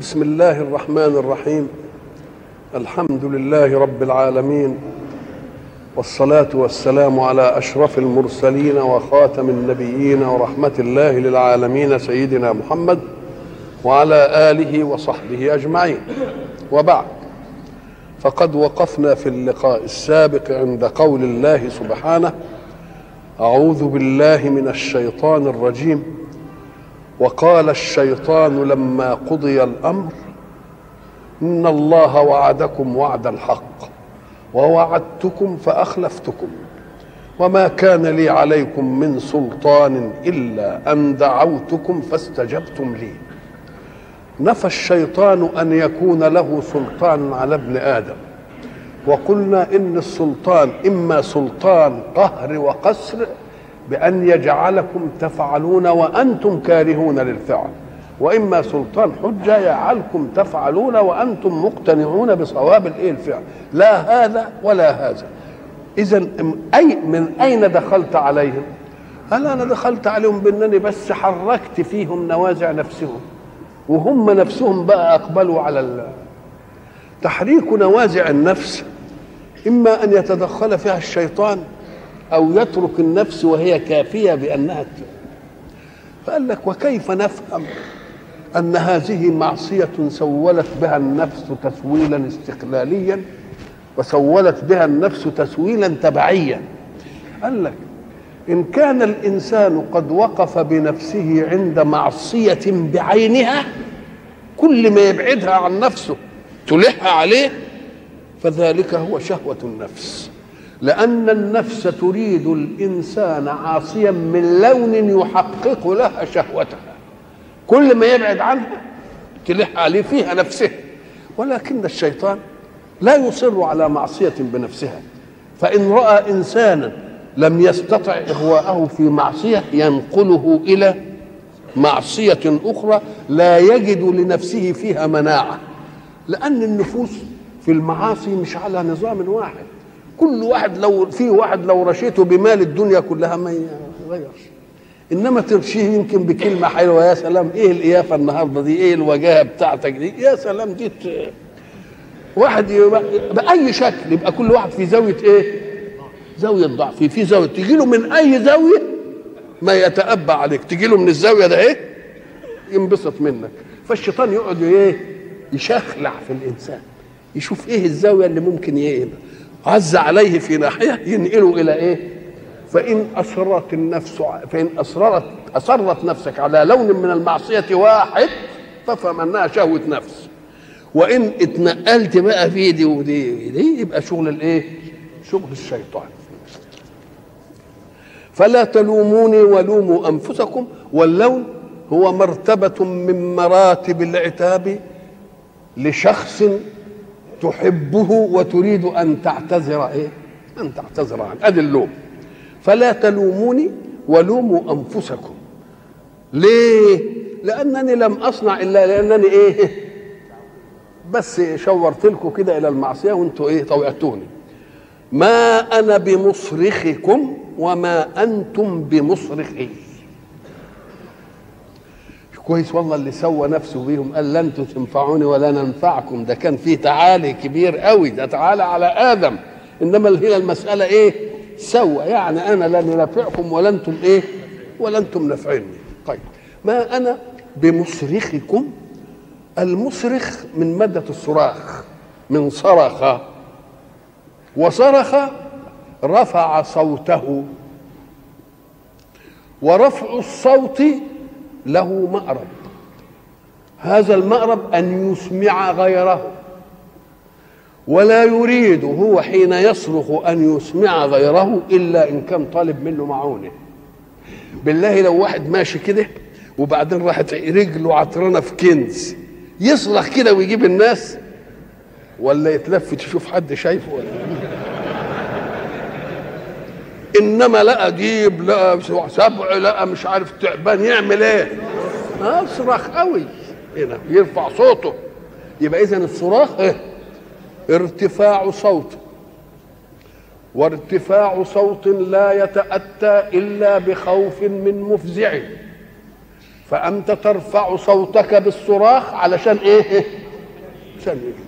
بسم الله الرحمن الرحيم. الحمد لله رب العالمين. والصلاة والسلام على أشرف المرسلين وخاتم النبيين ورحمة الله للعالمين سيدنا محمد وعلى آله وصحبه أجمعين. وبعد فقد وقفنا في اللقاء السابق عند قول الله سبحانه أعوذ بالله من الشيطان الرجيم. وقال الشيطان لما قضي الأمر إن الله وعدكم وعد الحق ووعدتكم فأخلفتكم وما كان لي عليكم من سلطان إلا أن دعوتكم فاستجبتم لي. نفى الشيطان أن يكون له سلطان على ابن آدم وقلنا إن السلطان إما سلطان قهر وقسر بأن يجعلكم تفعلون وأنتم كارهون للفعل. وإما سلطان حجة يجعلكم تفعلون وأنتم مقتنعون بصواب الإيه الفعل. لا هذا ولا هذا. إذا أي من أين دخلت عليهم؟ هل أنا دخلت عليهم بأنني بس حركت فيهم نوازع نفسهم. وهم نفسهم بقى أقبلوا على ال... تحريك نوازع النفس إما أن يتدخل فيها الشيطان أو يترك النفس وهي كافية بأنها فقال لك وكيف نفهم أن هذه معصية سولت بها النفس تسويلا استقلاليا وسولت بها النفس تسويلا تبعيا؟ قال لك إن كان الإنسان قد وقف بنفسه عند معصية بعينها كل ما يبعدها عن نفسه تلح عليه فذلك هو شهوة النفس. لأن النفس تريد الإنسان عاصيا من لون يحقق لها شهوتها. كل ما يبعد عنها تلح عليه فيها نفسه. ولكن الشيطان لا يصر على معصية بنفسها. فإن رأى إنسانا لم يستطع إغواءه في معصية ينقله إلى معصية أخرى لا يجد لنفسه فيها مناعة. لأن النفوس في المعاصي مش على نظام واحد. كل واحد لو في واحد لو رشيته بمال الدنيا كلها ما يغيرش إنما ترشيه يمكن بكلمة حلوة يا سلام إيه القيافه النهارده دي؟ إيه الوجاهة بتاعتك دي؟ يا سلام دي واحد بأي شكل يبقى كل واحد في زاوية إيه؟ زاوية ضعف في زاوية تجي له من أي زاوية ما يتأبى عليك. تجي له من الزاوية ده إيه؟ ينبسط منك. فالشيطان يقعد إيه؟ يشخلع في الإنسان. يشوف إيه الزاوية اللي ممكن يبقى عز عليه في ناحية ينقله إلى إيه؟ فإن اصرت النفس فإن اصررت اصرت نفسك على لون من المعصية واحد فافهم انها شهوة نفس وإن اتنقلت بقى في دي ودي دي يبقى شغل الإيه؟ شغل الشيطان فلا تلوموني ولوموا أنفسكم واللوم هو مرتبة من مراتب العتاب لشخص تحبه وتريد أن تعتذر إيه؟ أن تعتذر عنه ادي اللوم فلا تلوموني ولوموا أنفسكم ليه؟ لأنني لم أصنع إلا لأنني إيه؟ بس شورت لكم كده إلى المعصية وأنتم إيه؟ طوعتوني ما أنا بمصرخكم وما أنتم بمصرخي كويس والله اللي سوى نفسه بيهم قال لن تنفعوني ولا ننفعكم. ده كان فيه تعالي كبير قوي ده تعالى على آدم. إنما هنا المسألة إيه؟ سوى. يعني أنا لن نافعكم ولا أنتم إيه؟ ولا أنتم نافعيني. طيب ما أنا بمصرخكم؟ المصرخ من مادة الصراخ من صرخ. وصرخ رفع صوته. ورفع الصوت له مأرب. هذا المأرب أن يسمع غيره ولا يريد هو حين يصرخ أن يسمع غيره إلا إن كان طالب منه معونة. بالله لو واحد ماشي كده وبعدين راحت رجله عطرانة في كنز يصرخ كده ويجيب الناس ولا يتلفت يشوف حد شايفه ولا إنما لقى ديب لقى سبع لقى مش عارف تعبان يعمل إيه؟ أصرخ قوي. هنا يرفع صوته. يبقى اذا الصراخ إيه؟ ارتفاع صوت. وارتفاع صوت لا يتأتى إلا بخوف من مفزع. فأنت ترفع صوتك بالصراخ علشان إيه؟ عشان إيه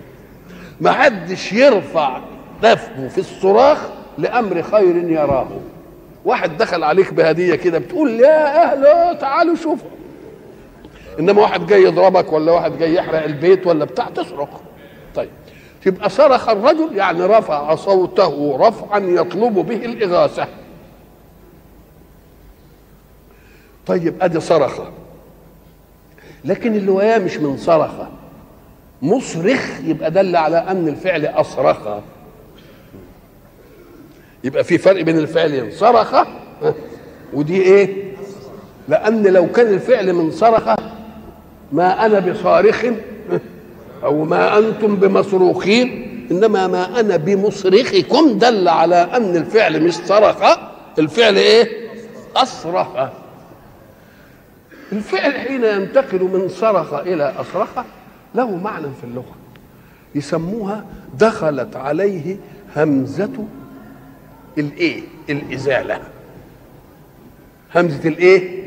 ما حدش يرفع دفه في الصراخ لأمر خير يراه. واحد دخل عليك بهدية كده بتقول يا أهلا تعالوا شوفوا. إنما واحد جاي يضربك ولا واحد جاي يحرق البيت ولا بتاع تصرخ طيب. تبقى صرخ الرجل يعني رفع صوته رفعا يطلب به الإغاثة. طيب أدي صرخة. لكن اللي وياه مش من صرخة. مصرخ يبقى دل على أن الفعل أصرخ. يبقى في فرق بين الفعلين صرخ ودي إيه؟ لأن لو كان الفعل من صرخ ما أنا بصارخ أو ما أنتم بمصروخين إنما ما أنا بمصرخكم دل على أن الفعل مش صرخ الفعل إيه؟ أصرخ. الفعل حين ينتقل من صرخ إلى أصرخ له معنى في اللغة يسموها دخلت عليه همزة الايه؟ الإزالة. همزة الايه؟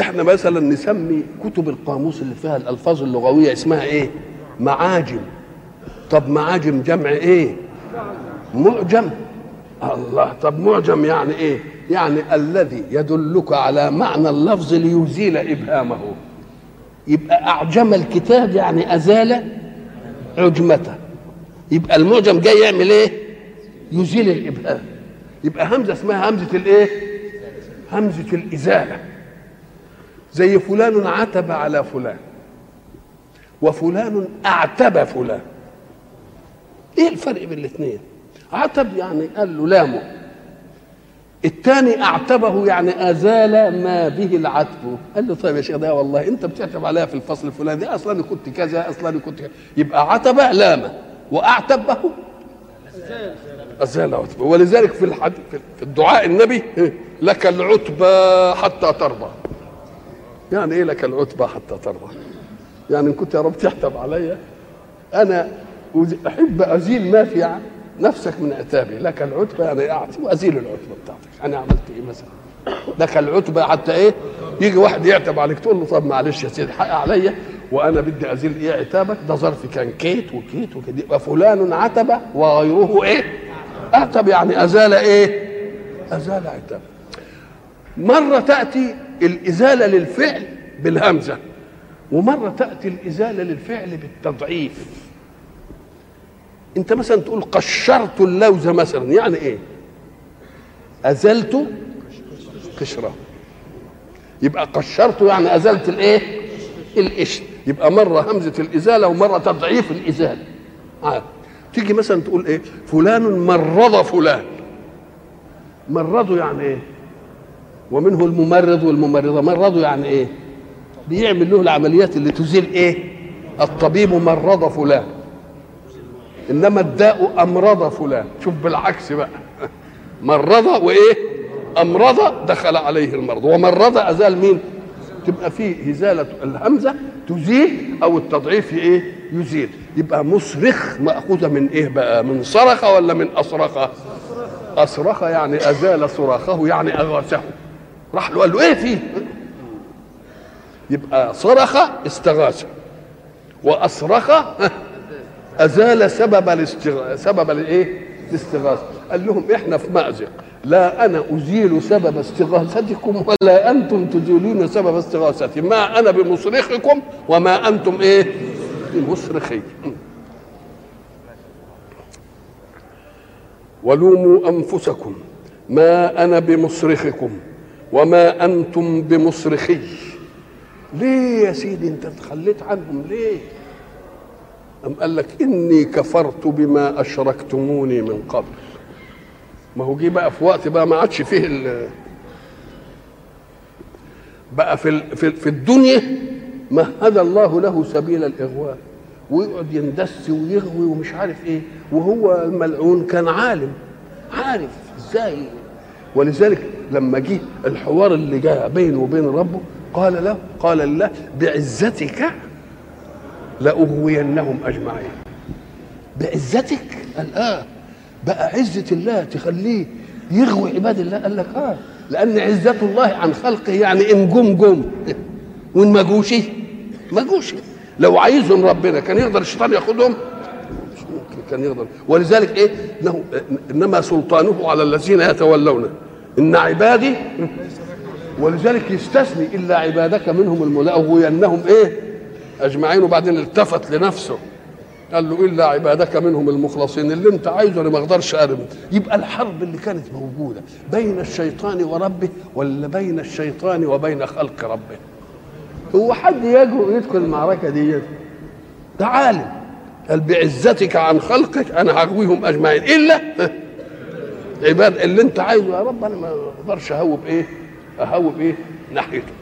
إحنا مثلا نسمي كتب القاموس اللي فيها الألفاظ اللغوية اسمها إيه؟ معاجم. طب معاجم جمع إيه؟ معجم. الله طب معجم يعني إيه؟ يعني الذي يدلك على معنى اللفظ ليزيل إبهامه. يبقى أعجم الكتاب يعني أزال عجمته. يبقى المعجم جاي يعمل إيه؟ يزيل الإبهام. يبقى همزة اسمها همزة الايه؟ همزة الإزالة. زي فلان عتب على فلان وفلان أعتب فلان. إيه الفرق بين الاثنين؟ عتب يعني قال له لامه. الثاني أعتبه يعني أزال ما به العتب. قال له طيب يا شيخ ده والله أنت بتعتب عليها في الفصل الفلاني أصلا كنت كذا أصلا كنت كذا. يبقى عتب لامه وأعتبه. أزال عتبة. ولذلك في الحد... في الدعاء النبي لك العتبى حتى ترضى. يعني إيه لك العتبى حتى ترضى؟ يعني إن كنت يا رب تحتب عليا أنا أحب أزيل ما في نفسك من عتابي. لك العتبى يعني اعطي وأزيل العتبى بتاعتك. أنا عملت إيه مثلا؟ لك العتبى حتى إيه؟ يجي واحد يعتب عليك تقول له طب معلش يا سيدي حق عليا وأنا بدي أزيل إيه عتابك؟ ده ظرف كان كيت وكيت وكده يبقى فلان عتب وغيره إيه؟ اعتب يعني أزال إيه؟ أزال عتاب. مرة تأتي الإزالة للفعل بالهمزة ومرة تأتي الإزالة للفعل بالتضعيف. أنت مثلا تقول قشرت اللوز مثلا يعني إيه؟ أزلت قشرة. يبقى قشرته يعني أزلت الإيه؟ القشر. يبقى مرة همزة الإزالة ومرة تضعيف الإزالة. آه. تيجي مثلا تقول إيه؟ فلان مرض فلان. مرضه يعني إيه؟ ومنه الممرض والممرضة. مرضه يعني إيه؟ بيعمل له العمليات اللي تزيل إيه؟ الطبيب مرض فلان. إنما الداء أمرض فلان. شوف بالعكس بقى. مرض وإيه؟ أمرض دخل عليه المرض. ومرض أزال مين؟ تبقى فيه ازاله الهمزة تزيل أو التضعيف إيه؟ يزيل. يبقى مصرخ مأخوذة من إيه بقى؟ من صرخ ولا من أصرخ؟ أصرخ يعني أزال صراخه يعني أغاثه. راح له قال له إيه فيه يبقى صرخ استغاث. وأصرخ أزال سبب الاستغاثه سبب الإيه؟ الاستغاثه قال لهم إحنا في مأزق. لا أنا أزيل سبب استغاثتكم ولا أنتم تزيلون سبب استغاثتي. ما أنا بمصرخكم وما أنتم إيه؟ بمصرخي ولوموا أنفسكم ما أنا بمصرخكم وما أنتم بمصرخي. ليه يا سيدي أنت تخليت عنهم ليه؟ أم قال لك إني كفرت بما أشركتموني من قبل. ما هو جه بقى في وقت بقى ما عادش فيه ال بقى في, في الدنيا مهد الله له سبيل الإغواء. ويقعد يندس ويغوي ومش عارف إيه. وهو الملعون كان عالم. عارف إزاي. ولذلك لما جه الحوار اللي جاء بينه وبين ربه قال له قال الله بعزتك لأغوينهم أجمعين. بعزتك؟ قال آه. بقى عزة الله تخليه يغوي عباد الله. قال لك آه. لأن عزة الله عن خلقه يعني إن جم جم. وإن ما جوش ما جوش. لو عايزهم ربنا كان يقدر الشيطان ياخدهم كان يقدر. ولذلك إيه؟ انه إنما سلطانه على الذين يتولونه. إن عبادي ولذلك يستثني إلا عبادك منهم الملاغوينهم إيه؟ أجمعين وبعدين التفت لنفسه. قال له إلا عبادك منهم المخلصين. اللي أنت عايزه أنا ما أقدرش ارم يبقى الحرب اللي كانت موجودة بين الشيطان وربه ولا بين الشيطان وبين خلق ربه؟ هو حد يجرؤ يدخل المعركة دي ده عالم قال بعزتك عن خلقك أنا هغويهم أجمعين. إلا؟ عباد اللي أنت عايزه يا رب أنا ما أقدرش أهوب إيه؟ أهوب إيه؟ ناحيته.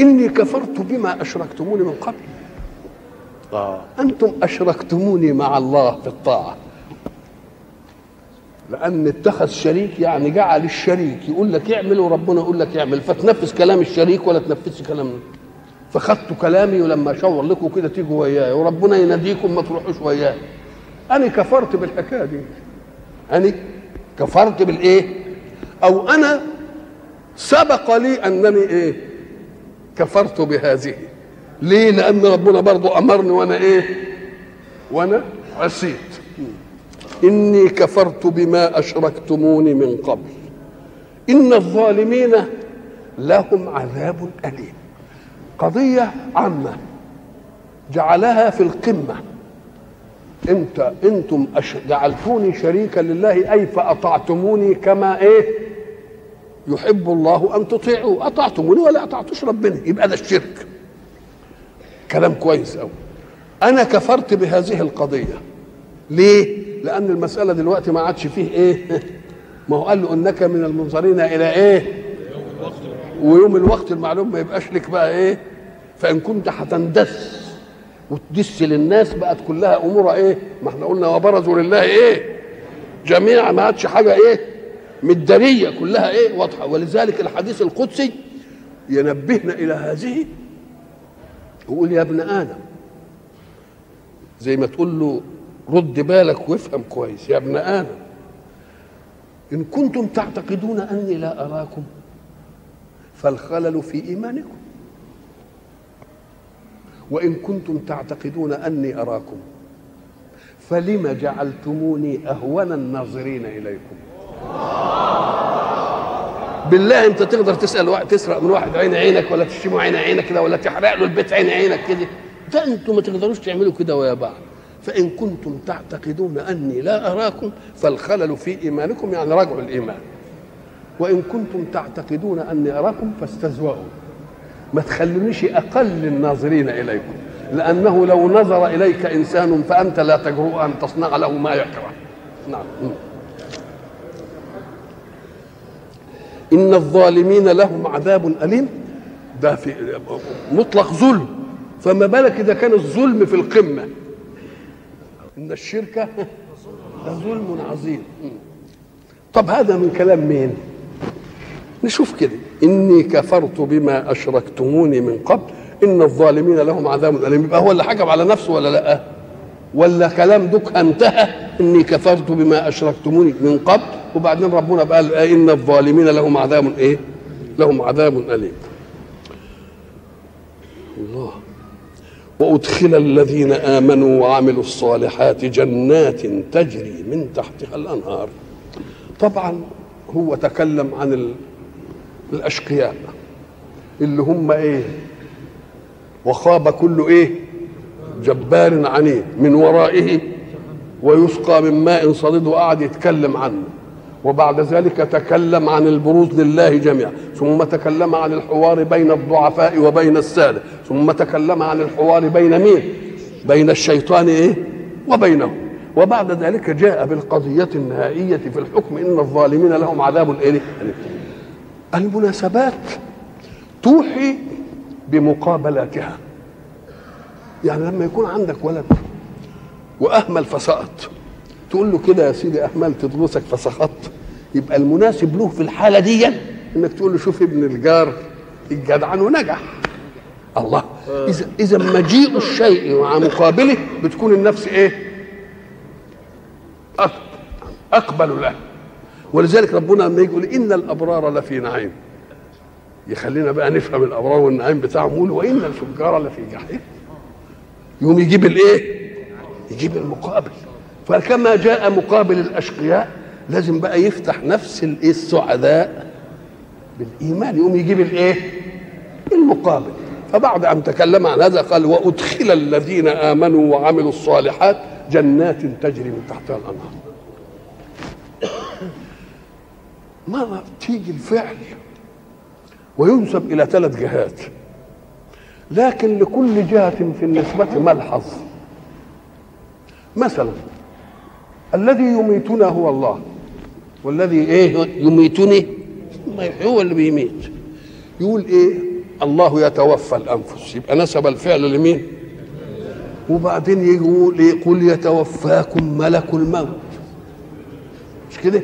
إني كفرت بما أشركتموني من قبل. آه. أنتم أشركتموني مع الله في الطاعة. لأن اتخذ شريك يعني جعل الشريك يقول لك اعمل وربنا يقول لك اعمل فتنفذ كلام الشريك ولا تنفذش كلام. فخدتوا كلامي ولما اشاور لكم كده تيجوا وياي وربنا يناديكم ما تروحوش وياي. أنا كفرت بالحكاية دي. أنا كفرت بالإيه؟ أو أنا سبق لي أنني إيه؟ كفرت بهذه. ليه؟ لأن ربنا برضو أمرني وأنا إيه؟ وأنا عصيت. إني كفرت بما أشركتموني من قبل. إن الظالمين لهم عذاب أليم. قضية عامة جعلها في القمة. انت إنتم. جعلتوني شريكا لله أي فأطعتموني كما إيه؟ يحب الله أن تطيعوا أطعتموني ولا أطعتوش ربنا. يبقى ده الشرك. كلام كويس قوي أنا كفرت بهذه القضية. ليه؟ لأن المسألة دلوقتي ما عادش فيه إيه؟ ما هو قال له إنك من المنظرين إلى إيه؟ ويوم الوقت المعلوم ما يبقاش لك بقى إيه؟ فإن كنت هتندس وتدس للناس بقت كلها امورها إيه؟ ما إحنا قلنا وبرزوا لله إيه؟ جميعا ما عادش حاجة إيه؟ مدارية كلها إيه؟ واضحة. ولذلك الحديث القدسي ينبهنا إلى هذه يقول يا ابن آدم زي ما تقول له رد بالك وافهم كويس. يا ابن آدم إن كنتم تعتقدون أني لا أراكم فالخلل في إيمانكم. وإن كنتم تعتقدون أني أراكم فلم جعلتموني أهون الناظرين إليكم؟ بالله أنت تقدر تسأل واحد تسرق من واحد عين عينك ولا تشتمه عين عينك كده ولا تحرق له البيت عين عينك كده. ده أنتم ما تقدروش تعملوا كده ويا بعض. فإن كنتم تعتقدون أني لا أراكم فالخلل في إيمانكم يعني رجع الإيمان. وإن كنتم تعتقدون أني أراكم فاستزوأوا. ما تخلونيش أقل الناظرين إليكم لأنه لو نظر إليك إنسان فأنت لا تجرؤ أن تصنع له ما يكره. نعم. إن الظالمين لهم عذاب أليم. ده في مطلق ظلم. فما بالك إذا كان الظلم في القمة؟ إن الشرك لظلم عظيم. طب هذا من كلام مين؟ نشوف كده. إني كفرت بما أشركتموني من قبل. إن الظالمين لهم عذاب أليم. يبقى هو اللي حكم على نفسه ولا لأ؟ ولا كلام دوك انتهى؟ إني كفرت بما أشركتموني من قبل. وبعدين ربنا قال إن الظالمين لهم عذاب إيه؟ لهم عذاب أليم. الله. وأدخل الذين آمنوا وعملوا الصالحات جنات تجري من تحتها الأنهار. طبعا هو تكلم عن ال... الأشقياء اللي هم إيه؟ وخاب كل إيه؟ جبار عنيد من ورائه ويسقى من ماء صديد وقعد يتكلم عنه. وبعد ذلك تكلم عن البروز لله جميعا ثم تكلم عن الحوار بين الضعفاء وبين السادة ثم تكلم عن الحوار بين مين؟ بين الشيطان إيه؟ وبينه وبعد ذلك جاء بالقضية النهائية في الحكم إن الظالمين لهم عذاب إيه المناسبات توحي بمقابلاتها. يعني لما يكون عندك ولد وأهمل فسقط تقول له كده يا سيدي اهملت دروسك فسقطت يبقى المناسب له في الحالة دي إنك تقول له شوف ابن الجار الجدعان ونجح. الله. اذا إذا مجيء الشيء مع مقابله بتكون النفس إيه؟ أقبل له. ولذلك ربنا لما يقول إن الأبرار لفي نعيم. يخلينا بقى نفهم الأبرار والنعيم بتاعهم يقول وإن الفجار لفي جحيم. يقوم يجيب الإيه؟ يجيب المقابل. فكما جاء مقابل الأشقياء لازم بقى يفتح نفس الإيه السعداء بالإيمان يقوم يجيب الإيه؟ المقابل. فبعد ان تكلم عن هذا قال وأدخل الذين آمنوا وعملوا الصالحات جنات تجري من تحتها الأنهار. مرة تيجي الفعل وينسب إلى ثلاث جهات. لكن لكل جهة في النسبة ملحظ. مثلا الذي يميتنا هو الله. والذي إيه؟ يميتني؟ هو اللي بيميت. يقول إيه؟ الله يتوفى الأنفس. يبقى نسب الفعل لمين؟ وبعدين يقول يقول يتوفاكم ملك الموت. مش كده؟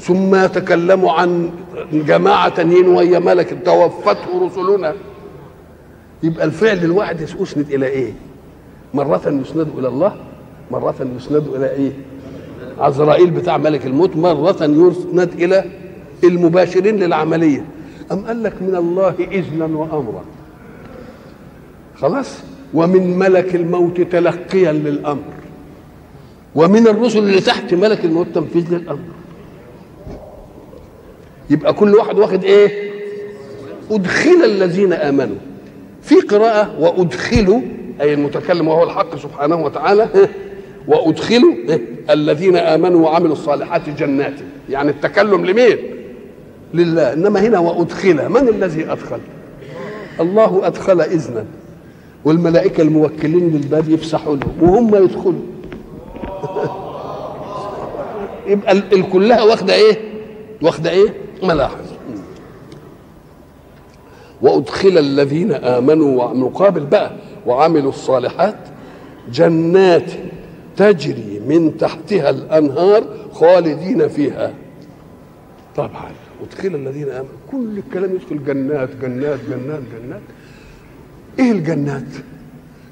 ثم يتكلموا عن جماعة تانيين وهي ملك. توفته رسلنا. يبقى الفعل الواحد يسند إلى إيه؟ مرة يسند إلى الله مرة يسند إلى إيه؟ عزرائيل بتاع ملك الموت مرة يسند إلى المباشرين للعملية. أم قال لك من الله إذنا وأمرا؟ خلاص. ومن ملك الموت تلقيا للأمر. ومن الرسل اللي تحت ملك الموت تنفيذ للأمر. يبقى كل واحد واخد إيه؟ أدخل الذين آمنوا. في قراءة وأدخلوا أي المتكلم وهو الحق سبحانه وتعالى وأدخلوا الذين آمنوا وعملوا الصالحات جنات. يعني التكلم لمين؟ لله. إنما هنا وأدخل. من الذي أدخل؟ الله أدخل إذنا. والملائكة الموكلين للباب يفسحوا لهم وهم يدخلوا. يبقى الكلها واخدة إيه؟ واخدة إيه؟ ملاحظ وأدخل الذين آمنوا مقابل بقى. وعملوا الصالحات جنات. تجري من تحتها الأنهار خالدين فيها. طبعا. ادخل الذين آمنوا. كل الكلام يدخل جنات جنات جنات جنات. إيه الجنات؟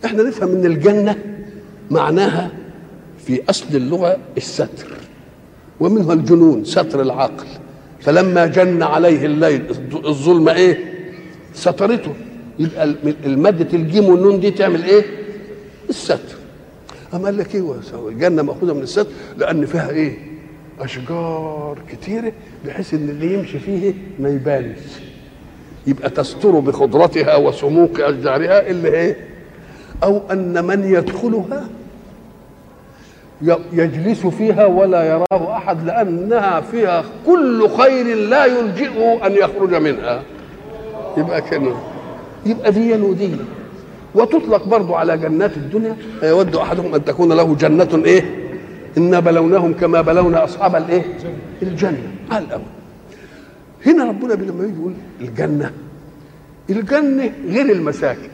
إحنا نفهم إن الجنة معناها في أصل اللغة الستر ومنها الجنون ستر العقل. فلما جن عليه الليل الظلم إيه؟ سترته. يبقى المادة الجيم والنون دي تعمل إيه؟ الستر. أما قال لك إيه؟ الجنة مأخوذة من الستر لأن فيها إيه؟ أشجار كتيرة بحيث إن اللي يمشي فيه ما يبانش. يبقى تستر بخضرتها وسموق أشجارها اللي إيه؟ أو أن من يدخلها يجلس فيها ولا يراه أحد لأنها فيها كل خير لا يلجئه أن يخرج منها. يبقى كده يبقى دي ودي وتطلق برضو على جنات الدنيا. يود أحدهم أن تكون له جنة إيه؟ إنا بلوناهم كما بلونا أصحاب الإيه؟ الجنة. على الأول هنا ربنا لما يجي يقول الجنة. الجنة غير المساكن.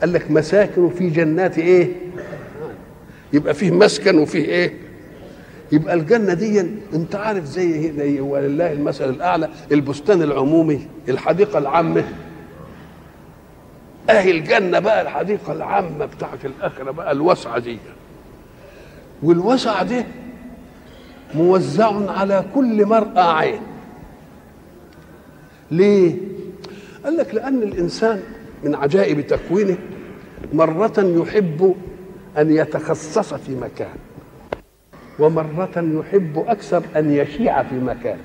قال لك مساكن في جنات إيه؟ يبقى فيه مسكن وفيه إيه؟ يبقى الجنة دي أنت عارف زي, زي ولله المثل الأعلى البستان العمومي الحديقة العامة. اهي الجنة بقى الحديقة العامة بتاعت الآخرة بقى الواسعة دي. والوسع دي موزع على كل مرأى عين. ليه؟ قال لك لأن الإنسان من عجائب تكوينه مرة يحب أن يتخصص في مكان ومرة يحب أكثر أن يشيع في مكان.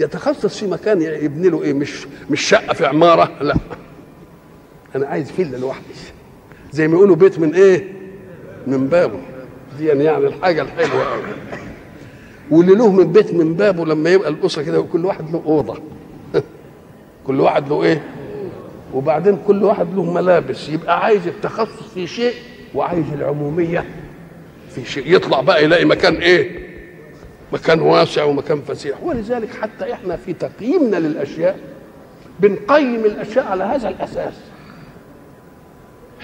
يتخصص في مكان يبني له إيه؟ مش مش شقة في عمارة؟ لا. أنا عايز فيلا لوحدي. زي ما يقولوا بيت من إيه؟ من بابه. دي يعني الحاجة الحلوة قوي واللي له من بيت من بابه لما يبقى الأسرة كده وكل واحد له أوضة. كل واحد له إيه؟ وبعدين كل واحد له ملابس. يبقى عايز التخصص في شيء وعايز العمومية في شيء. يطلع بقى يلاقي مكان إيه؟ مكان واسع ومكان فسيح. ولذلك حتى إحنا في تقييمنا للأشياء بنقيم الأشياء على هذا الأساس.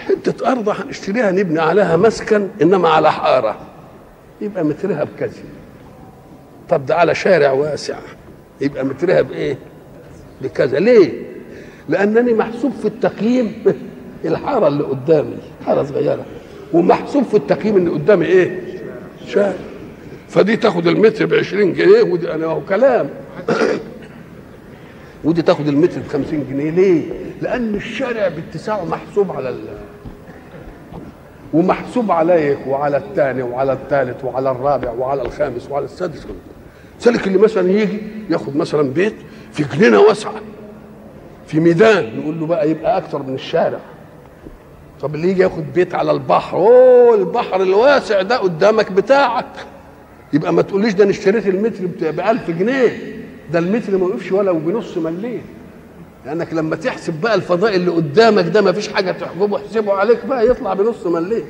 حتة أرض هنشتريها نبني عليها مسكن إنما على حارة. يبقى مترها بكذا. طب ده على شارع واسع. يبقى مترها بإيه؟ بكذا. ليه؟ لأنني محسوب في التقييم الحارة اللي قدامي حارة صغيرة. ومحسوب في التقييم إن قدامي إيه؟ شارع. فدي تاخد المتر ب 20 جنيه ودي أنا هو كلام. ودي تاخد المتر ب 50 جنيه. ليه؟ لأن الشارع باتساعه محسوب على. ومحسوب عليك وعلى الثاني وعلى الثالث وعلى الرابع وعلى الخامس وعلى السادس. سلك اللي مثلا يجي ياخد مثلا بيت في جنينة واسعة في ميدان نقول له بقى يبقى أكتر من الشارع. طب اللي يجي ياخد بيت على البحر أوه البحر الواسع ده قدامك بتاعك. يبقى ما تقوليش ده أنا اشتريت المتر ب 1000 جنيه ده المتر ما وقفش ولو بنص مليم. لأنك لما تحسب بقى الفضاء اللي قدامك ده ما فيش حاجة تحجبه احسبه عليك بقى يطلع بنص مليم.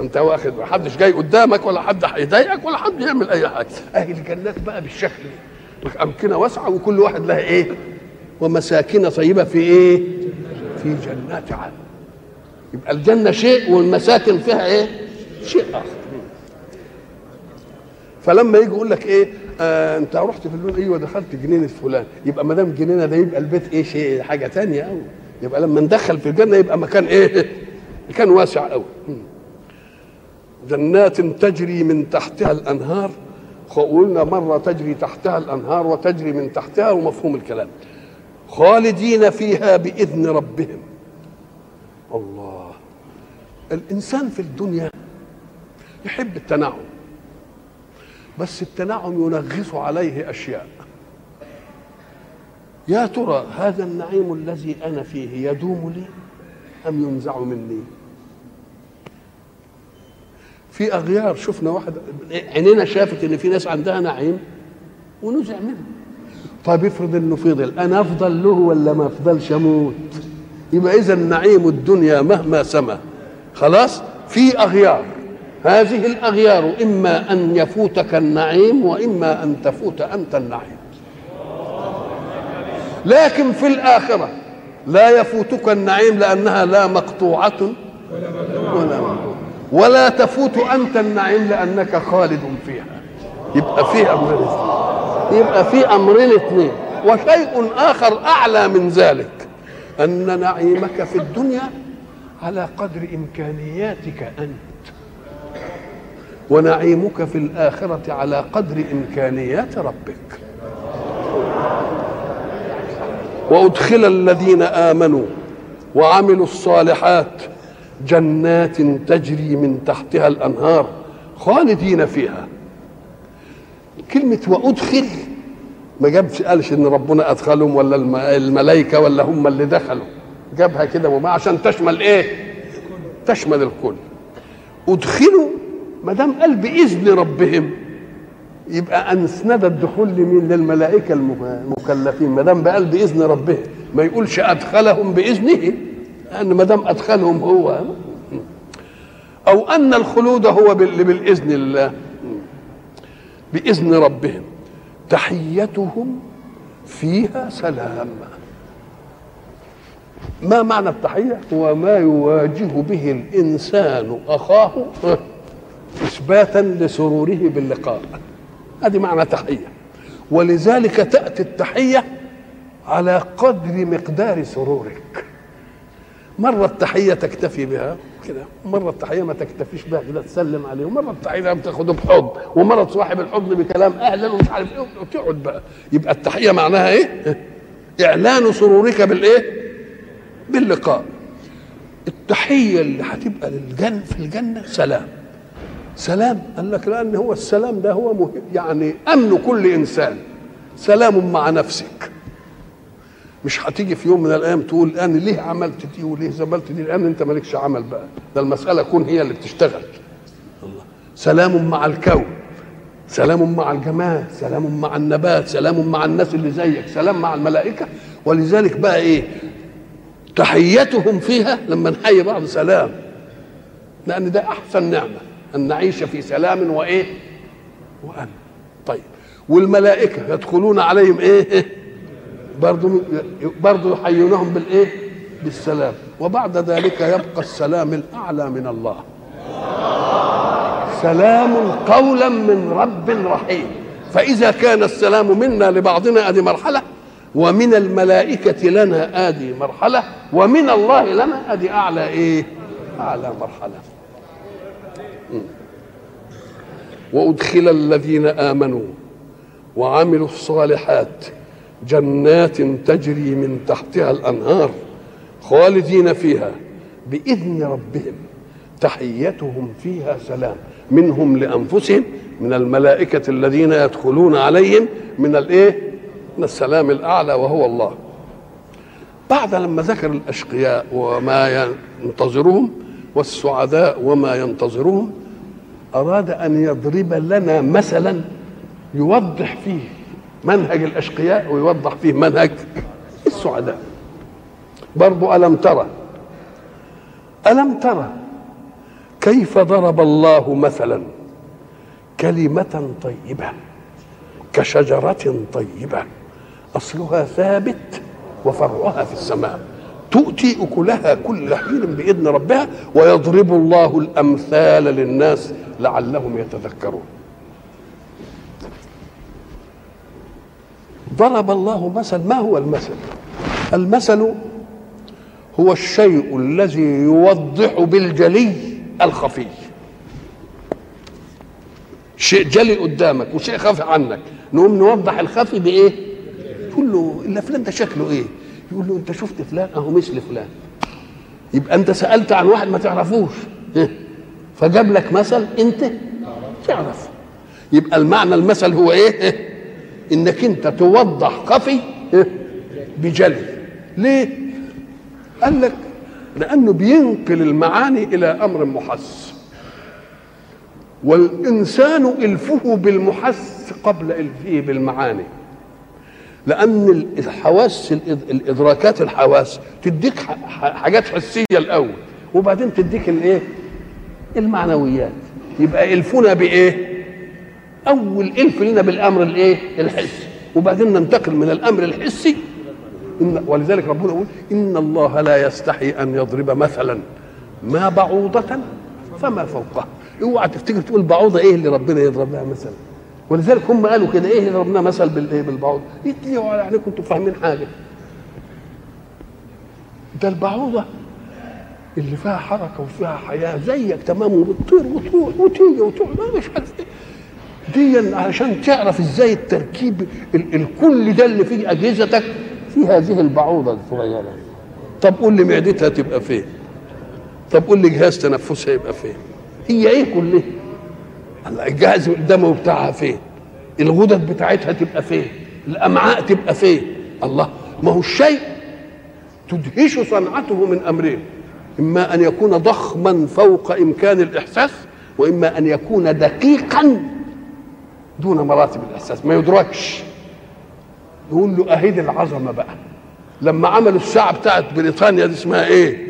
انت واخد ما حدش جاي قدامك ولا حد هيضايقك ولا حد يعمل أي حاجة. اهي الجنات بقى بالشكل ده. أمكنة واسعة وكل واحد لها إيه؟ ومساكن طيبة في إيه؟ في جنات عدن يبقى الجنة شيء والمساكن فيها إيه؟ شيء آخر. فلما يجي يقول لك إيه؟ آه انت رحت في اللون. أيوه دخلت جنينة فلان. يبقى ما دام جنينة ده يبقى البيت إيه؟ شيء حاجة تانية. قوي يبقى لما ندخل في الجنة يبقى مكان إيه؟ مكان واسع قوي جنات تجري من تحتها الأنهار. قلنا مرة تجري تحتها الأنهار وتجري من تحتها ومفهوم الكلام. خالدين فيها بإذن ربهم. الله. الإنسان في الدنيا يحب التنعم بس التنعم ينغص عليه أشياء. يا ترى هذا النعيم الذي أنا فيه يدوم لي أم ينزع مني؟ في أغيار شفنا واحد عينينا شافت إن في ناس عندها نعيم ونزع منه. طيب افرض إنه فضل أنا أفضل له ولا ما أفضلش أموت؟ يبقى إذا نعيم الدنيا مهما سما. خلاص؟ في أغيار. هذه الأغيار إما أن يفوتك النعيم وإما أن تفوت أنت النعيم. لكن في الآخرة لا يفوتك النعيم لأنها لا مقطوعة ولا مقطوعة. ولا تفوت أنت النعيم لأنك خالد فيها. يبقى في اثنين. يبقى في أمرين اثنين. وشيء آخر أعلى من ذلك أن نعيمك في الدنيا على قدر إمكانياتك أنت. ونعيمك في الآخرة على قدر إمكانيات ربك. وأدخل الذين آمنوا وعملوا الصالحات جنات تجري من تحتها الأنهار خالدين فيها. كلمة وأدخل ما جابش قالش إن ربنا أدخلهم ولا الملائكة ولا هم اللي دخلوا. جابها كده وما عشان تشمل إيه؟ تشمل الكل. أدخلوا ما دام قال بإذن ربهم يبقى اسند الدخول لمين؟ للملائكة المكلفين. ما دام قال بإذن ربهم ما يقولش أدخلهم بإذنه لأن ما دام أدخلهم هو. أو أن الخلود هو باذن الله. بإذن ربهم. تحيتهم فيها سلام. ما معنى التحية؟ هو ما يواجه به الإنسان أخاه. إثباتا لسروره باللقاء. هذه معنى تحية. ولذلك تأتي التحية على قدر مقدار سرورك. مرة التحية تكتفي بها كده. مرة التحية ما تكتفيش بها كده تسلم عليه. ومرة التحية بتاخده بحضن ومرة صاحب الحضن بكلام أهلا ومش عارف إيه وتقعد بقى. يبقى التحية معناها إيه؟ إعلان سرورك بالإيه؟ باللقاء. التحية اللي هتبقى للجنة في الجنة سلام. سلام. قال لك لأن هو السلام ده هو مهم. يعني أمن كل إنسان. سلام مع نفسك. مش هتيجي في يوم من الأيام تقول أنا ليه عملت دي وليه زملت دي؟ الان أنت مالكش عمل بقى. ده المسألة كون هي اللي بتشتغل. سلام مع الكون. سلام مع الجمال. سلام مع النبات. سلام مع الناس اللي زيك. سلام مع الملائكة. ولذلك بقى إيه؟ تحيتهم فيها لما نحيي بعض سلام. لأن ده أحسن نعمة. أن نعيش في سلام وإيه؟ وأمن. طيب. والملائكة يدخلون عليهم إيه؟ برضو برضو يحيونهم بالإيه؟ بالسلام. وبعد ذلك يبقى السلام الأعلى من الله. سلام قولا من رب رحيم. فإذا كان السلام منا لبعضنا ادي مرحلة ومن الملائكة لنا ادي مرحلة ومن الله لنا ادي أعلى إيه؟ أعلى مرحلة. وأدخل الذين آمنوا وعملوا الصالحات جنات تجري من تحتها الأنهار خالدين فيها بإذن ربهم. تحيتهم فيها سلام. منهم لأنفسهم من الملائكة الذين يدخلون عليهم من الايه من السلام الأعلى وهو الله. بعد لما ذكر الأشقياء وما ينتظرهم والسعداء وما ينتظرهم أراد أن يضرب لنا مثلا يوضح فيه منهج الأشقياء ويوضح فيه منهج السعداء. برضو ألم ترى؟ ألم ترى كيف ضرب الله مثلا كلمة طيبة كشجرة طيبة؟ أصلها ثابت وفرعها في السماء. تؤتي أكلها كل حين بإذن ربها ويضرب الله الأمثال للناس لعلهم يتذكرون. ضرب الله مثل ما هو المثل؟ المثل هو الشيء الذي يوضح بالجلي الخفي. شيء جلي قدامك وشيء خفي عنك. نقوم نوضح الخفي بإيه؟ تقول له الا فلان ده شكله إيه؟ يقول له انت شفت فلان؟ اهو مثل فلان. يبقى انت سألت عن واحد ما تعرفوش. فجاب لك مثل انت تعرف. يبقى المعنى المثل هو إيه؟ انك انت توضح خفي بجلي. ليه؟ قال لك لأنه بينقل المعاني إلى أمر محس. والإنسان إلفه بالمحس قبل إلفه بالمعاني. لأن الحواس الإدراكات الحواس تديك حاجات حسية الأول وبعدين تديك الإيه؟ المعنويات. يبقى الفنا بإيه؟ أول الف لنا بالأمر الإيه؟ الحسي. وبعدين ننتقل من الأمر الحسي إن ولذلك ربنا يقول إن الله لا يستحي أن يضرب مثلا ما بعوضة فما فوقها. اوعى تفتكر تقول بعوضة إيه اللي ربنا يضرب لها مثلا؟ ولذلك هم قالوا كده إيه ربنا مثل بالايه بالبعوضة يتليوا على عينيكم أنتوا فاهمين حاجة. ده البعوضة اللي فيها حركة وفيها حياة زيك تمام وبتطير وتروح وتيجي وتروح. ما مش عارف دي علشان تعرف إزاي التركيب الكل ده اللي في أجهزتك في هذه البعوضة الصغيره طب قول لي معدتها تبقى فين؟ طب قول لي جهاز تنفسها يبقى فين؟ هي إيه كلها؟ الجهاز الدموي بتاعها فين الغدد بتاعتها تبقى فين الامعاء تبقى فين الله. ما هو الشيء تدهش صنعته من أمرين. إما أن يكون ضخما فوق إمكان الإحساس وإما أن يكون دقيقا دون مراتب الإحساس. ما يدركش. يقول له أهيد العظمة بقى. لما عملوا الساعة بتاعت بريطانيا دي اسمها إيه؟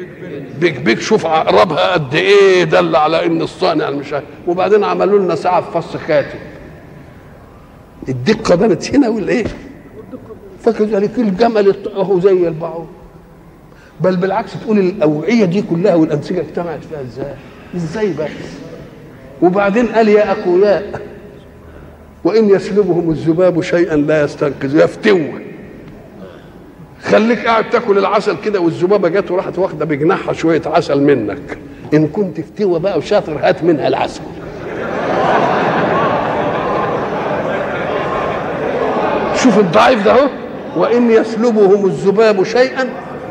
بيك بيك شوف عقربها قد إيه دل على إن الصانع مش وبعدين عملوا لنا ساعة في فص خاتم. الدقة بانت هنا ولا إيه؟ فكذلك الجمل اهو زي البعوض. بل بالعكس تقول الأوعية دي كلها والأنسجة اجتمعت فيها إزاي؟ إزاي بس وبعدين قال يا اقوياء وإن يسلبهم الذباب شيئا لا يستنقذ يفتوه. خليك قاعد تاكل العسل كده والذبابه جت وراحت واخدة بجناحها شوية عسل منك. إن كنت فتوه بقى وشاطر هات منها العسل. شوف الضعيف ده أهو. وإن يسلبهم الذباب شيئا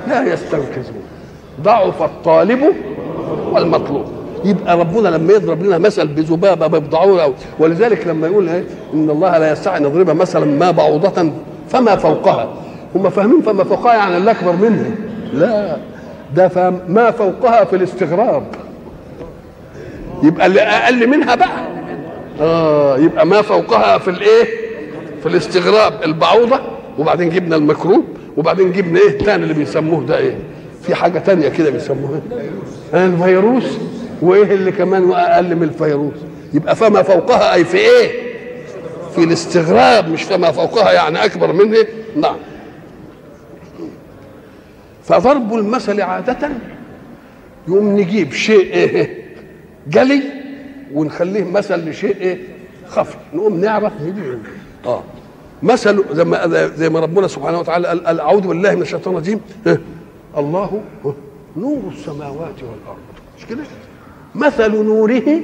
لا يستنقذون. ضعف الطالب والمطلوب. يبقى ربنا لما يضرب لنا مثل بذبابة ببضعوره ولذلك لما يقول إيه؟ إن الله لا يستطيع أن يضرب مثلا ما بعوضة فما فوقها. هم فاهمين فما فوقها يعني اللي اكبر منها لا ده فهم ما فوقها في الاستغراب. يبقى اللي أقل منها بقى. آه يبقى ما فوقها في الإيه؟ في الاستغراب. البعوضة وبعدين جبنا المكروب وبعدين جبنا إيه؟ الثاني اللي بيسموه ده إيه؟ في حاجة تانية كده بيسموها إيه؟ الفيروس. وإيه اللي كمان أقل من الفيروس؟ يبقى فما فوقها أي في إيه؟ في الاستغراب مش فما فوقها يعني أكبر منه. نعم. فضرب المثل عادة. يقوم نجيب شيء إيه جلي ونخليه مثل لشيء إيه خفي. نقوم نعرف. آه. مثل زي ما زي ما ربنا سبحانه وتعالى قال أعوذ بالله من الشيطان الرجيم. الله نور السماوات والأرض. مش كده؟ مثل نوره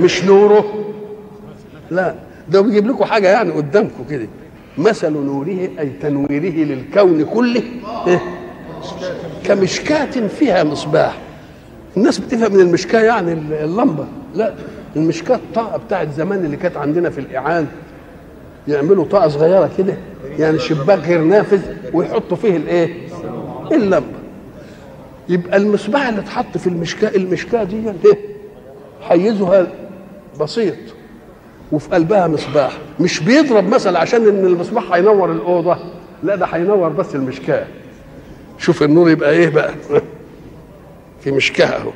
مش نوره. لا. ده بيجيب لكم حاجة يعني قدامكم كده. مثل نوره أي تنويره للكون كله. إيه؟ كمشكاة فيها مصباح. الناس بتفهم من المشكاة يعني اللمبة. لا المشكاة الطاقة بتاعت زمان اللي كانت عندنا في الإعان. يعملوا طاقة صغيرة كده يعني شباك غير نافذ ويحطوا فيه الإيه؟ اللمبة. يبقى المصباح اللي اتحط في المشكاة المشكاة دي إيه؟ حيزها بسيط وفي قلبها مصباح. مش بيضرب مثل عشان إن المصباح هينور الأوضة. لا ده هينور بس المشكاة. شوف النور يبقى إيه بقى؟ في مشكاة اهو.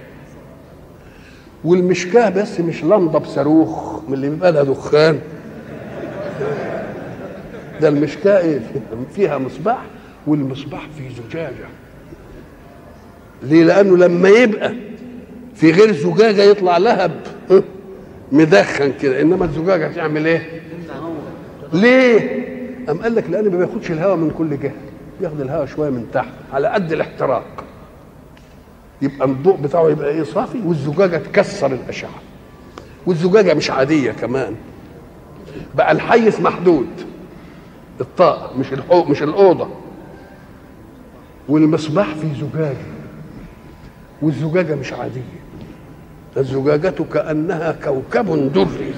والمشكاة بس مش لمضة بصاروخ من اللي بيبقى لها دخان. ده المشكاة إيه؟ فيها مصباح والمصباح فيه زجاجة. ليه؟ لأنه لما يبقى في غير زجاجة يطلع لهب مدخن كده. إنما الزجاجة هتعمل إيه؟ ليه؟ أم قال لك لأن ما بياخدش الهواء من كل جهة. بياخد الهواء شوية من تحت على قد الاحتراق. يبقى الضوء بتاعه يبقى إيه؟ صافي. والزجاجة تكسر الأشعة. والزجاجة مش عادية كمان. بقى الحيز محدود. الطاقة مش الحو مش الأوضة. والمصباح فيه زجاجة. والزجاجة مش عادية. الزجاجة كأنها كوكب دري.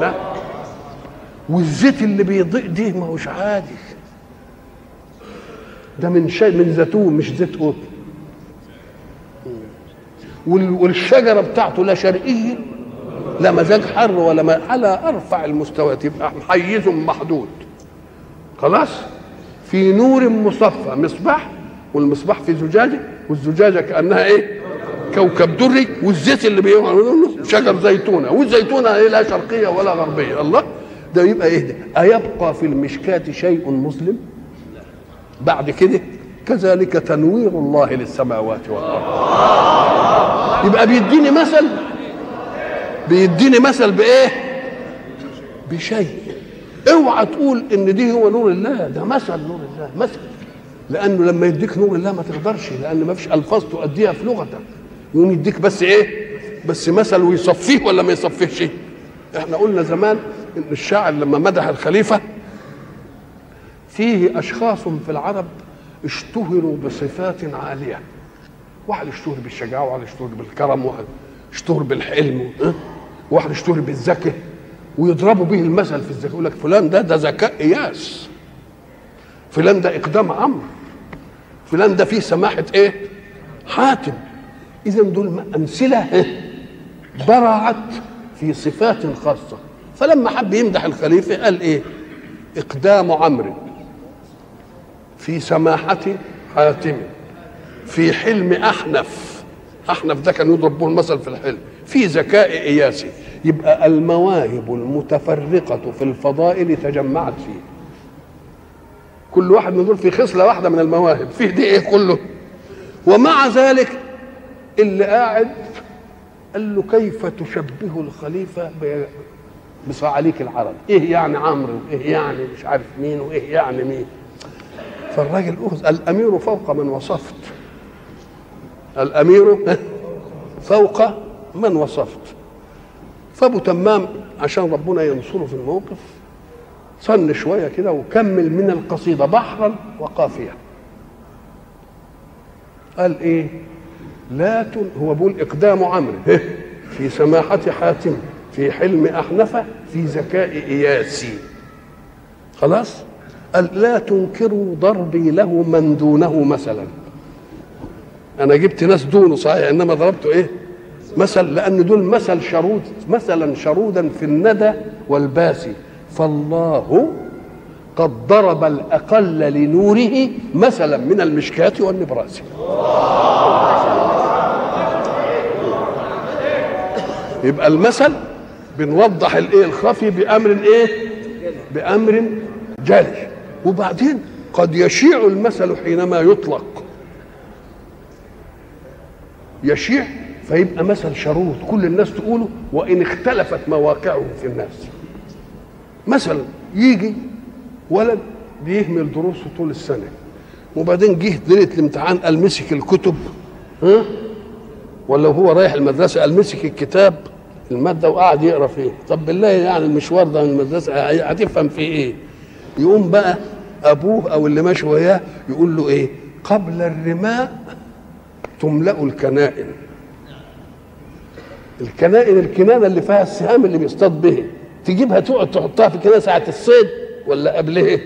لا. والزيت اللي بيضيء دي ما هوش عادي. ده من شيء من زيتون مش زيت قطن والشجرة بتاعته لا شرقية لا مزاج حر ولا ما على أرفع المستويات يبقى حيز محدود. خلاص؟ في نور مصفى مصباح والمصباح في زجاجة والزجاجة كأنها إيه؟ كوكب دري والزيت اللي بيعمل شجر زيتونة. والزيتونة إيه؟ لا شرقية ولا غربية. الله؟ ده يبقى إيه ده؟ أيبقى في المشكاة شيء مسلم؟ بعد كده كذلك تنوير الله للسماوات والأرض. يبقى بيديني مثل؟ بيديني مثل بإيه؟ بشيء. اوعى تقول إن دي هو نور الله. ده مثل نور الله مثل. لأنه لما يديك نور الله ما تقدرش لأن ما فيش ألفاظ تؤديها في لغتك. يقوم يديك بس إيه؟ بس مثل ويصفيه ولا ما يصفيهش إحنا قلنا زمان إن الشاعر لما مدح الخليفة فيه أشخاص في العرب اشتهروا بصفات عالية. واحد اشتهر بالشجاعة وواحد اشتهر بالكرم وواحد اشتهر بالحلم وواحد اشتهر بالذكاء. ويضربوا به المثل في الذكاء يقول لك فلان ده ده ذكاء إياس. فلان ده إقدام عمرو. فلان ده فيه سماحة إيه؟ حاتم. اذا دول أمثلة برعت في صفات خاصة. فلما حب يمدح الخليفة قال إيه؟ إقدام عمرو. في سماحة حاتم في حلم أحنف. أحنف ده كان يضرب به المثل في الحلم. في ذكاء إياسي. يبقى المواهب المتفرقة في الفضائل تجمعت فيه. كل واحد من دول في خصلة واحدة من المواهب. فيه دي إيه كله؟ ومع ذلك اللي قاعد قال له كيف تشبه الخليفة بصعاليك العرب؟ إيه يعني عمرو؟ وايه يعني مش عارف مين؟ وإيه يعني مين؟ فالراجل أخذ الأمير فوق من وصفت. الأمير فوق من وصفت. فابو تمام عشان ربنا ينصره في الموقف صن شوية كده وكمل من القصيدة بحرا وقافية. قال إيه؟ لا تن هو بيقول إقدام عمرو. في سماحة حاتم في حلم أحنفة في ذكاء إياسي. خلاص؟ قال لا تنكروا ضربي له من دونه مثلا. أنا جبت ناس دونه صحيح إنما ضربته إيه؟ مثل لأن دول مثل شرود مثلا شرودا في الندى والباسي. فالله قد ضرب الأقل لنوره مثلا من المشكاة والنبراس. يبقى المثل بنوضح الإيه؟ الخفي بأمر إيه؟ بأمر جلي وبعدين قد يشيع المثل حينما يطلق. يشيع فيبقى مثل شرود كل الناس تقوله وإن اختلفت مواقعه في الناس. مثلا يجي ولد بيهمل دروسه طول السنة وبعدين جه ليله الامتحان قال مسك الكتب ها؟ ولا هو رايح المدرسة قال مسك الكتاب المادة وقعد يقرأ فيه. طب بالله يعني المشوار ده من المدرسة هتفهم فيه إيه؟ يقوم بقى أبوه أو اللي ماشي وياه يقول له إيه؟ قبل الرماء تملأ الكنائن. الكنائن الكنانة اللي فيها السهام اللي بيصطاد به تجيبها تقعد تحطها في كنانه ساعة الصيد ولا قبلها؟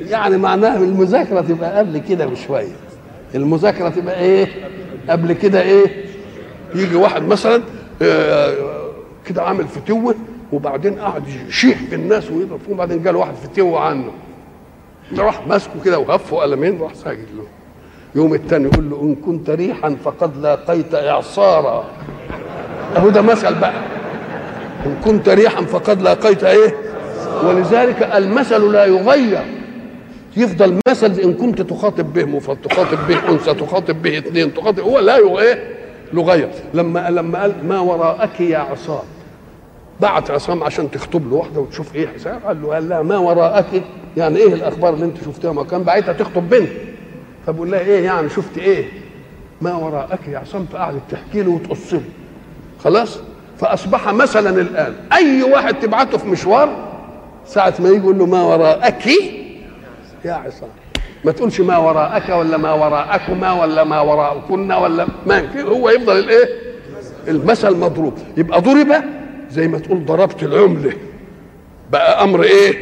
يعني معناها المذاكرة تبقى قبل كده بشوية. المذاكرة تبقى إيه؟ قبل كده إيه؟ يجي واحد مثلا آه، كده عامل فتوة وبعدين قعد يشيح في الناس ويضرب فيهم. وبعدين جاله واحد فتوه عنه. راح ماسكه كده وهفه قلمين راح ساجد له. يوم التاني يقول له إن كنت ريحا فقد لاقيت إعصارا. اهو ده مثل بقى. إن كنت ريحا فقد لاقيت إيه؟ ولذلك المثل لا يغير. يفضل مثل إن كنت تخاطب به مفرد تخاطب به أنثى تخاطب به اثنين تخاطب هو لا يغ- يغير لما لما قال ما وراءك يا عصام بعت عصام عشان تخطب له واحدة وتشوف إيه حساب. قال له قال لها ما وراءك. يعني إيه الأخبار اللي أنت شفتها؟ ما كان بعتها تخطب بنت. فبقول لها إيه يعني؟ شفت إيه؟ ما وراءك يا عصام. فقعدت تحكي له وتقص له خلاص؟ فأصبح مثلا الآن أي واحد تبعته في مشوار ساعة ما يجي يقول له ما وراءك يا عصام. ما تقولش ما وراءك ولا ما وراءكما ولا ما وراءكن ولا ما هو يفضل الإيه؟ المثل مضروب. يبقى ضرب زي ما تقول ضربت العملة. بقى أمر إيه؟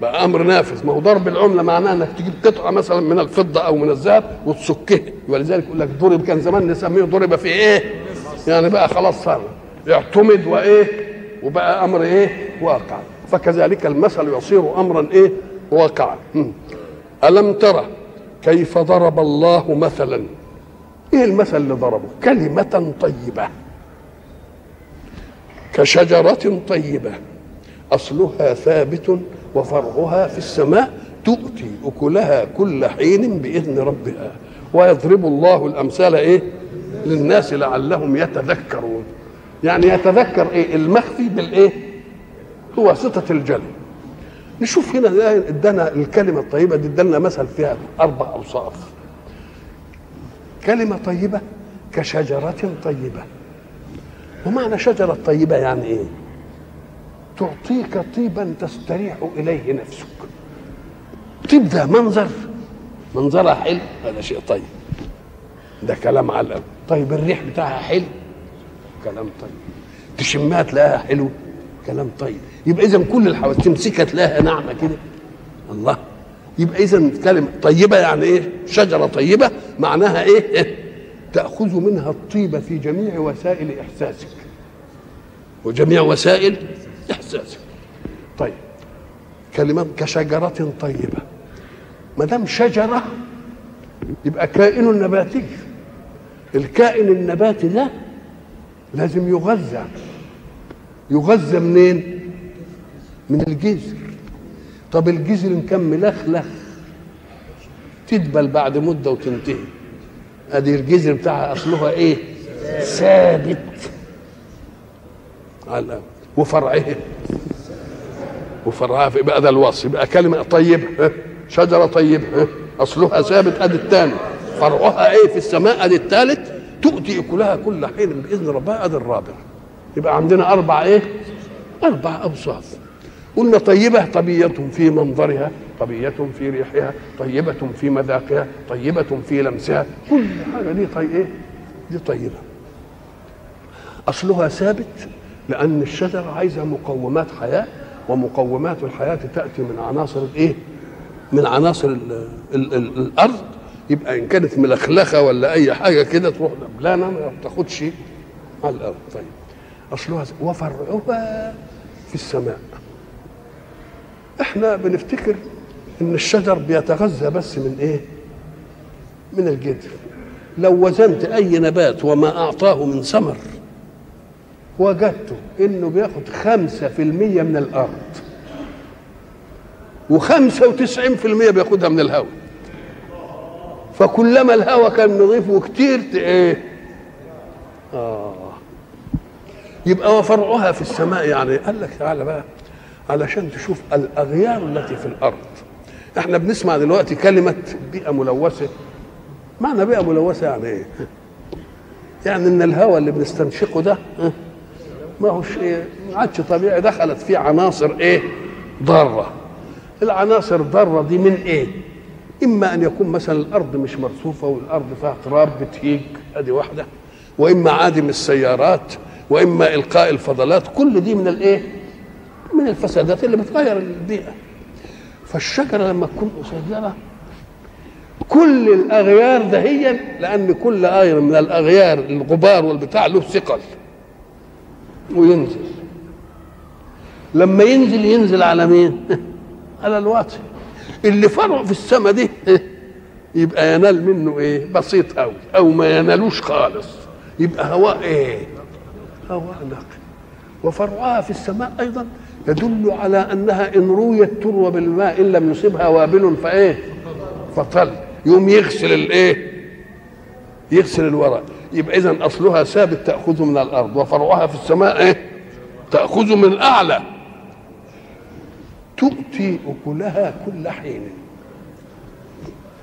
بقى أمر نافذ. ما هو ضرب العملة معناه إنك تجيب قطعة مثلا من الفضة أو من الذهب وتسكها. ولذلك يقول لك ضرب كان زمان نسميه ضرب في إيه؟ يعني بقى خلاص صار اعتمد وإيه؟ وبقى أمر إيه؟ واقع. فكذلك المثل يصير امرا إيه؟ واقعا. ألم ترى كيف ضرب الله مثلا؟ إيه المثل اللي ضربه؟ كلمة طيبة. كشجرة طيبة. أصلها ثابت وفرعها في السماء تؤتي أكلها كل حين بإذن ربها. ويضرب الله الأمثال إيه؟ للناس لعلهم يتذكرون. يعني يتذكر إيه؟ المخفي بالإيه؟ هو واسطه الجلي نشوف هنا إدانا الكلمة الطيبة دي إدانا مثل فيها أربع أوصاف. كلمة طيبة كشجرة طيبة. ومعنى شجرة طيبة يعني إيه؟ تعطيك طيبا تستريح إليه نفسك. طيب ده منظر. منظرها حلو هذا شيء طيب. ده كلام على. طيب الريح بتاعها حلو؟ كلام طيب. تشمها تلاقيها حلو؟ كلام طيب. يبقى اذا كل الحواس تمسكها تلاقيها ناعمة كده. الله. يبقى اذا كلمة طيبة يعني إيه؟ شجرة طيبة معناها إيه؟ تأخذ منها الطيبه في جميع وسائل إحساسك. وجميع وسائل إحساسك. طيب. كلمة كشجرة طيبة. ما دام شجرة يبقى كائن نباتي. الكائن النباتي ده لازم يغذى. يغذى منين؟ من الجذر طب الجذر ان كان ملخلخ تدبل بعد مدة وتنتهي. ادي الجذر بتاعها أصلها إيه؟ ثابت. على. وفرعه وفرعها في بقى ده الوصف يبقى كلمة طيبه؟ شجرة طيبه ها؟ أصلها ثابت أدي الثاني. فرعها إيه في السماء أدي الثالث؟ تؤتي أكلها كل حين بإذن ربها أدي الرابع. يبقى عندنا أربع إيه؟ أربع أوصاف. قلنا طيبة طبيعة في منظرها. طبيعة في ريحها طيبة في مذاقها طيبة في لمسها. كل حاجة دي طي إيه؟ دي طيبة. أصلها ثابت لأن الشجرة عايزة مقومات حياة ومقومات الحياة تأتي من عناصر الايه من عناصر ال ال ال الأرض. يبقى إن كانت ملخلخة ولا أي حاجة كده تروح دبلانه ما تاخدش على الأرض. طيب. أصلها ز- وفرعها في السماء. إحنا بنفتكر إن الشجر بيتغذى بس من إيه؟ من الجذر لو وزنت أي نبات وما أعطاه من ثمر وجدته إنه بياخد خمسة في المية من الأرض وخمسة وتسعين في المية بياخدها من الهواء. فكلما الهواء كان نظيف وكتير إيه؟ آه. يبقى وفرعها في السماء يعني. قال لك تعالى بقى علشان تشوف الأغيار التي في الأرض. إحنا بنسمع دلوقتي كلمة بيئة ملوثة. معنى بيئة ملوثة يعني إيه؟ يعني إن الهواء اللي بنستنشقه ده ها، ما هوش إيه؟ ما عادش طبيعي. دخلت فيه عناصر إيه؟ ضارة. العناصر ضاره دي من إيه؟ إما أن يكون مثلا الأرض مش مرصوفة والأرض فيها تراب بتهيج أدي واحدة. وإما عادم السيارات وإما إلقاء الفضلات. كل دي من الإيه؟ من الفسادات اللي بتغير البيئة. فالشجرة لما تكون قصيره كل الأغيار دهيا لأن كل غير من الأغيار الغبار والبتاع له ثقل وينزل. لما ينزل ينزل على مين؟ على الواطي. اللي فرعه في السماء دي يبقى ينال منه إيه؟ بسيط قوي أو ما ينالوش خالص. يبقى هواء إيه؟ هواء نقي. وفرعها في السماء أيضا يدل على أنها إن رويت تروى بالماء إن لم يصبها وابل فإيه؟ فطل. يوم يغسل الإيه؟ يغسل الورق. يبقى اذا أصلها ثابت تأخذه من الأرض. وفرعها في السماء إيه؟ تأخذه من اعلى تؤتي أكلها كل حين.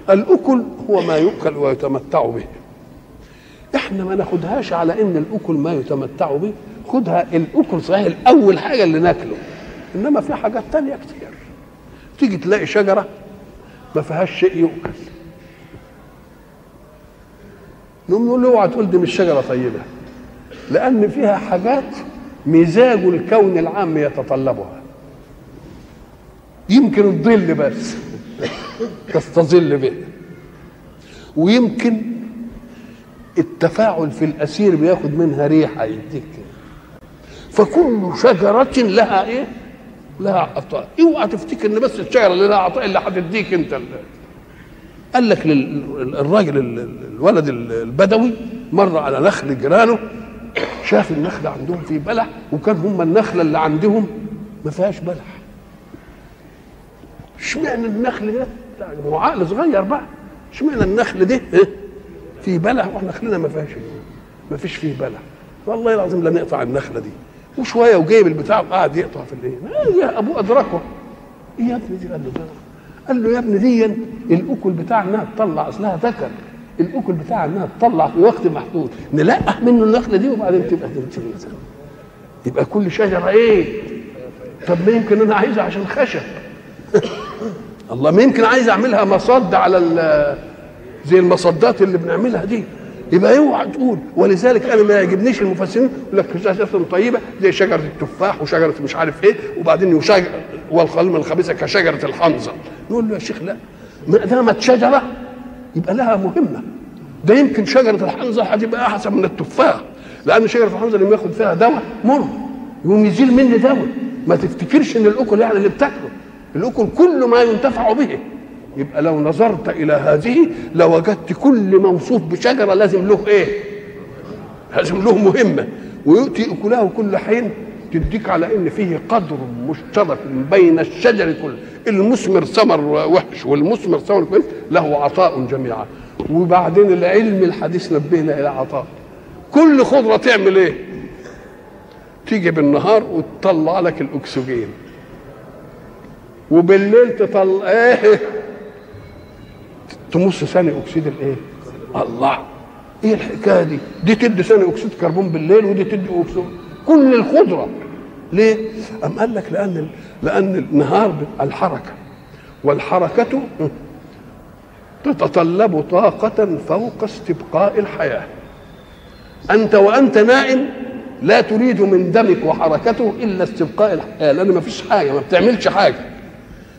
الأكل هو ما يؤكل ويتمتع به. إحنا ما ناخدهاش على إن الأكل ما يتمتع به. خدها الأكل صحيح الأول حاجة اللي ناكله. إنما في حاجات تانية كتير. تيجي تلاقي شجرة ما فيهاش شيء يؤكل. نقوم نقول له اوعى تقول دي مش شجرة طيبة. لأن فيها حاجات مزاج الكون العام يتطلبها. يمكن الظل بس تستظل به ويمكن التفاعل في الأسير بياخد منها ريحة يديك. فكل شجرة لها إيه؟ لها عطاء اوعى تفتكر إن بس الشجره اللي لها عطاء اللي هتديك أنت اللي. قال لك الراجل الولد البدوي مر على نخل جيرانه شاف النخل عندهم فيه بلح وكان هم النخلة اللي عندهم ما فيهاش بلح. اشمعنى النخل ده؟ هو عقل صغير بقى. اشمعنى النخل ده؟ فيه بلح وإحنا نخلنا ما فيهاش ما فيش فيه بلح. والله العظيم لا نقطع النخلة دي. وشوية وجايب البتاع وقعد يقطع في الايه يا ابوه أدركه. إيه يا ابني دي؟ قال له ده. قال له يا ابني دي الأكل بتاع انها تطلع أصلها ذكر. الأكل بتاع انها تطلع في وقت محدود. نلقح منه النخلة دي وبعدين تبقى تنتهي يبقى كل شجره إيه طب ما يمكن أنا عايزها عشان خشب. الله ما يمكن عايز أعملها مصد على زي المصدات اللي بنعملها دي. يبقى اوعى تقول؟ ولذلك أنا ما يعجبنيش المفسرين يقول لك شجره طيبة زي شجرة التفاح وشجرة مش عارف إيه وبعدين وشجر والقلم الخبيثة كشجرة الحنظل نقول له يا شيخ لا ما دامت شجرة يبقى لها مهمة. ده يمكن شجرة الحنظل هتبقى أحسن من التفاح لأن شجرة الحنظل لما ياخد فيها دواء مر يقوم يزيل مني دواء. ما تفتكرش إن الأكل يعني اللي بتاكله الأكل كل ما ينتفع به. يبقى لو نظرت إلى هذه لوجدت كل موصوف بشجرة لازم له إيه؟ لازم له مهمة. ويؤتي اكله كل حين تديك على إن فيه قدر مشترك بين الشجر كله المثمر ثمر وحش والمثمر ثمر كويس له عطاء جميعا. وبعدين العلم الحديث نبهنا إلى عطاء. كل خضرة تعمل إيه؟ تيجي بالنهار وتطلع لك الأكسجين. وبالليل تطلع إيه؟ تمص ثاني أكسيد الإيه؟ الله. إيه الحكاية دي؟ دي تدي ثاني أكسيد كربون بالليل ودي تدي أكسيد كل الخضره ليه؟ أم قال لك لأن لأن النهار الحركة والحركة تتطلب طاقة فوق استبقاء الحياة. أنت وأنت نائم لا تريد من دمك وحركته إلا استبقاء الحياة لأن ما فيش حاجة ما بتعملش حاجة.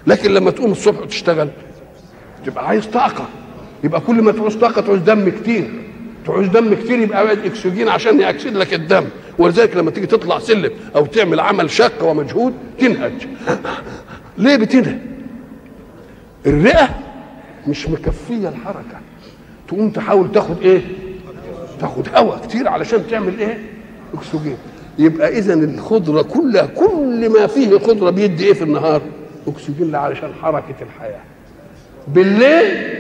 لكن لما تقوم الصبح وتشتغل تبقى عايز طاقة. يبقى كل ما تعوز طاقة تعوز دم كتير. تعوز دم كتير يبقى عايز أكسجين عشان يأكسد لك الدم. ولذلك لما تيجي تطلع سلم أو تعمل عمل شاق ومجهود تنهج. ليه بتنهج؟ الرئة مش مكفية الحركة. تقوم تحاول تاخد إيه؟ تاخد هواء كتير علشان تعمل إيه؟ أكسجين. يبقى اذا الخضرة كلها كل ما فيه خضرة بيدي إيه في النهار؟ أكسجين علشان حركة الحياة. بالليل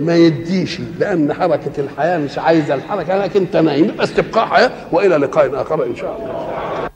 ما يديش لأن حركة الحياة مش عايزة الحركة لكن انت نايم يبقى استبقاء حياة وإلى لقاء آخر إن شاء الله.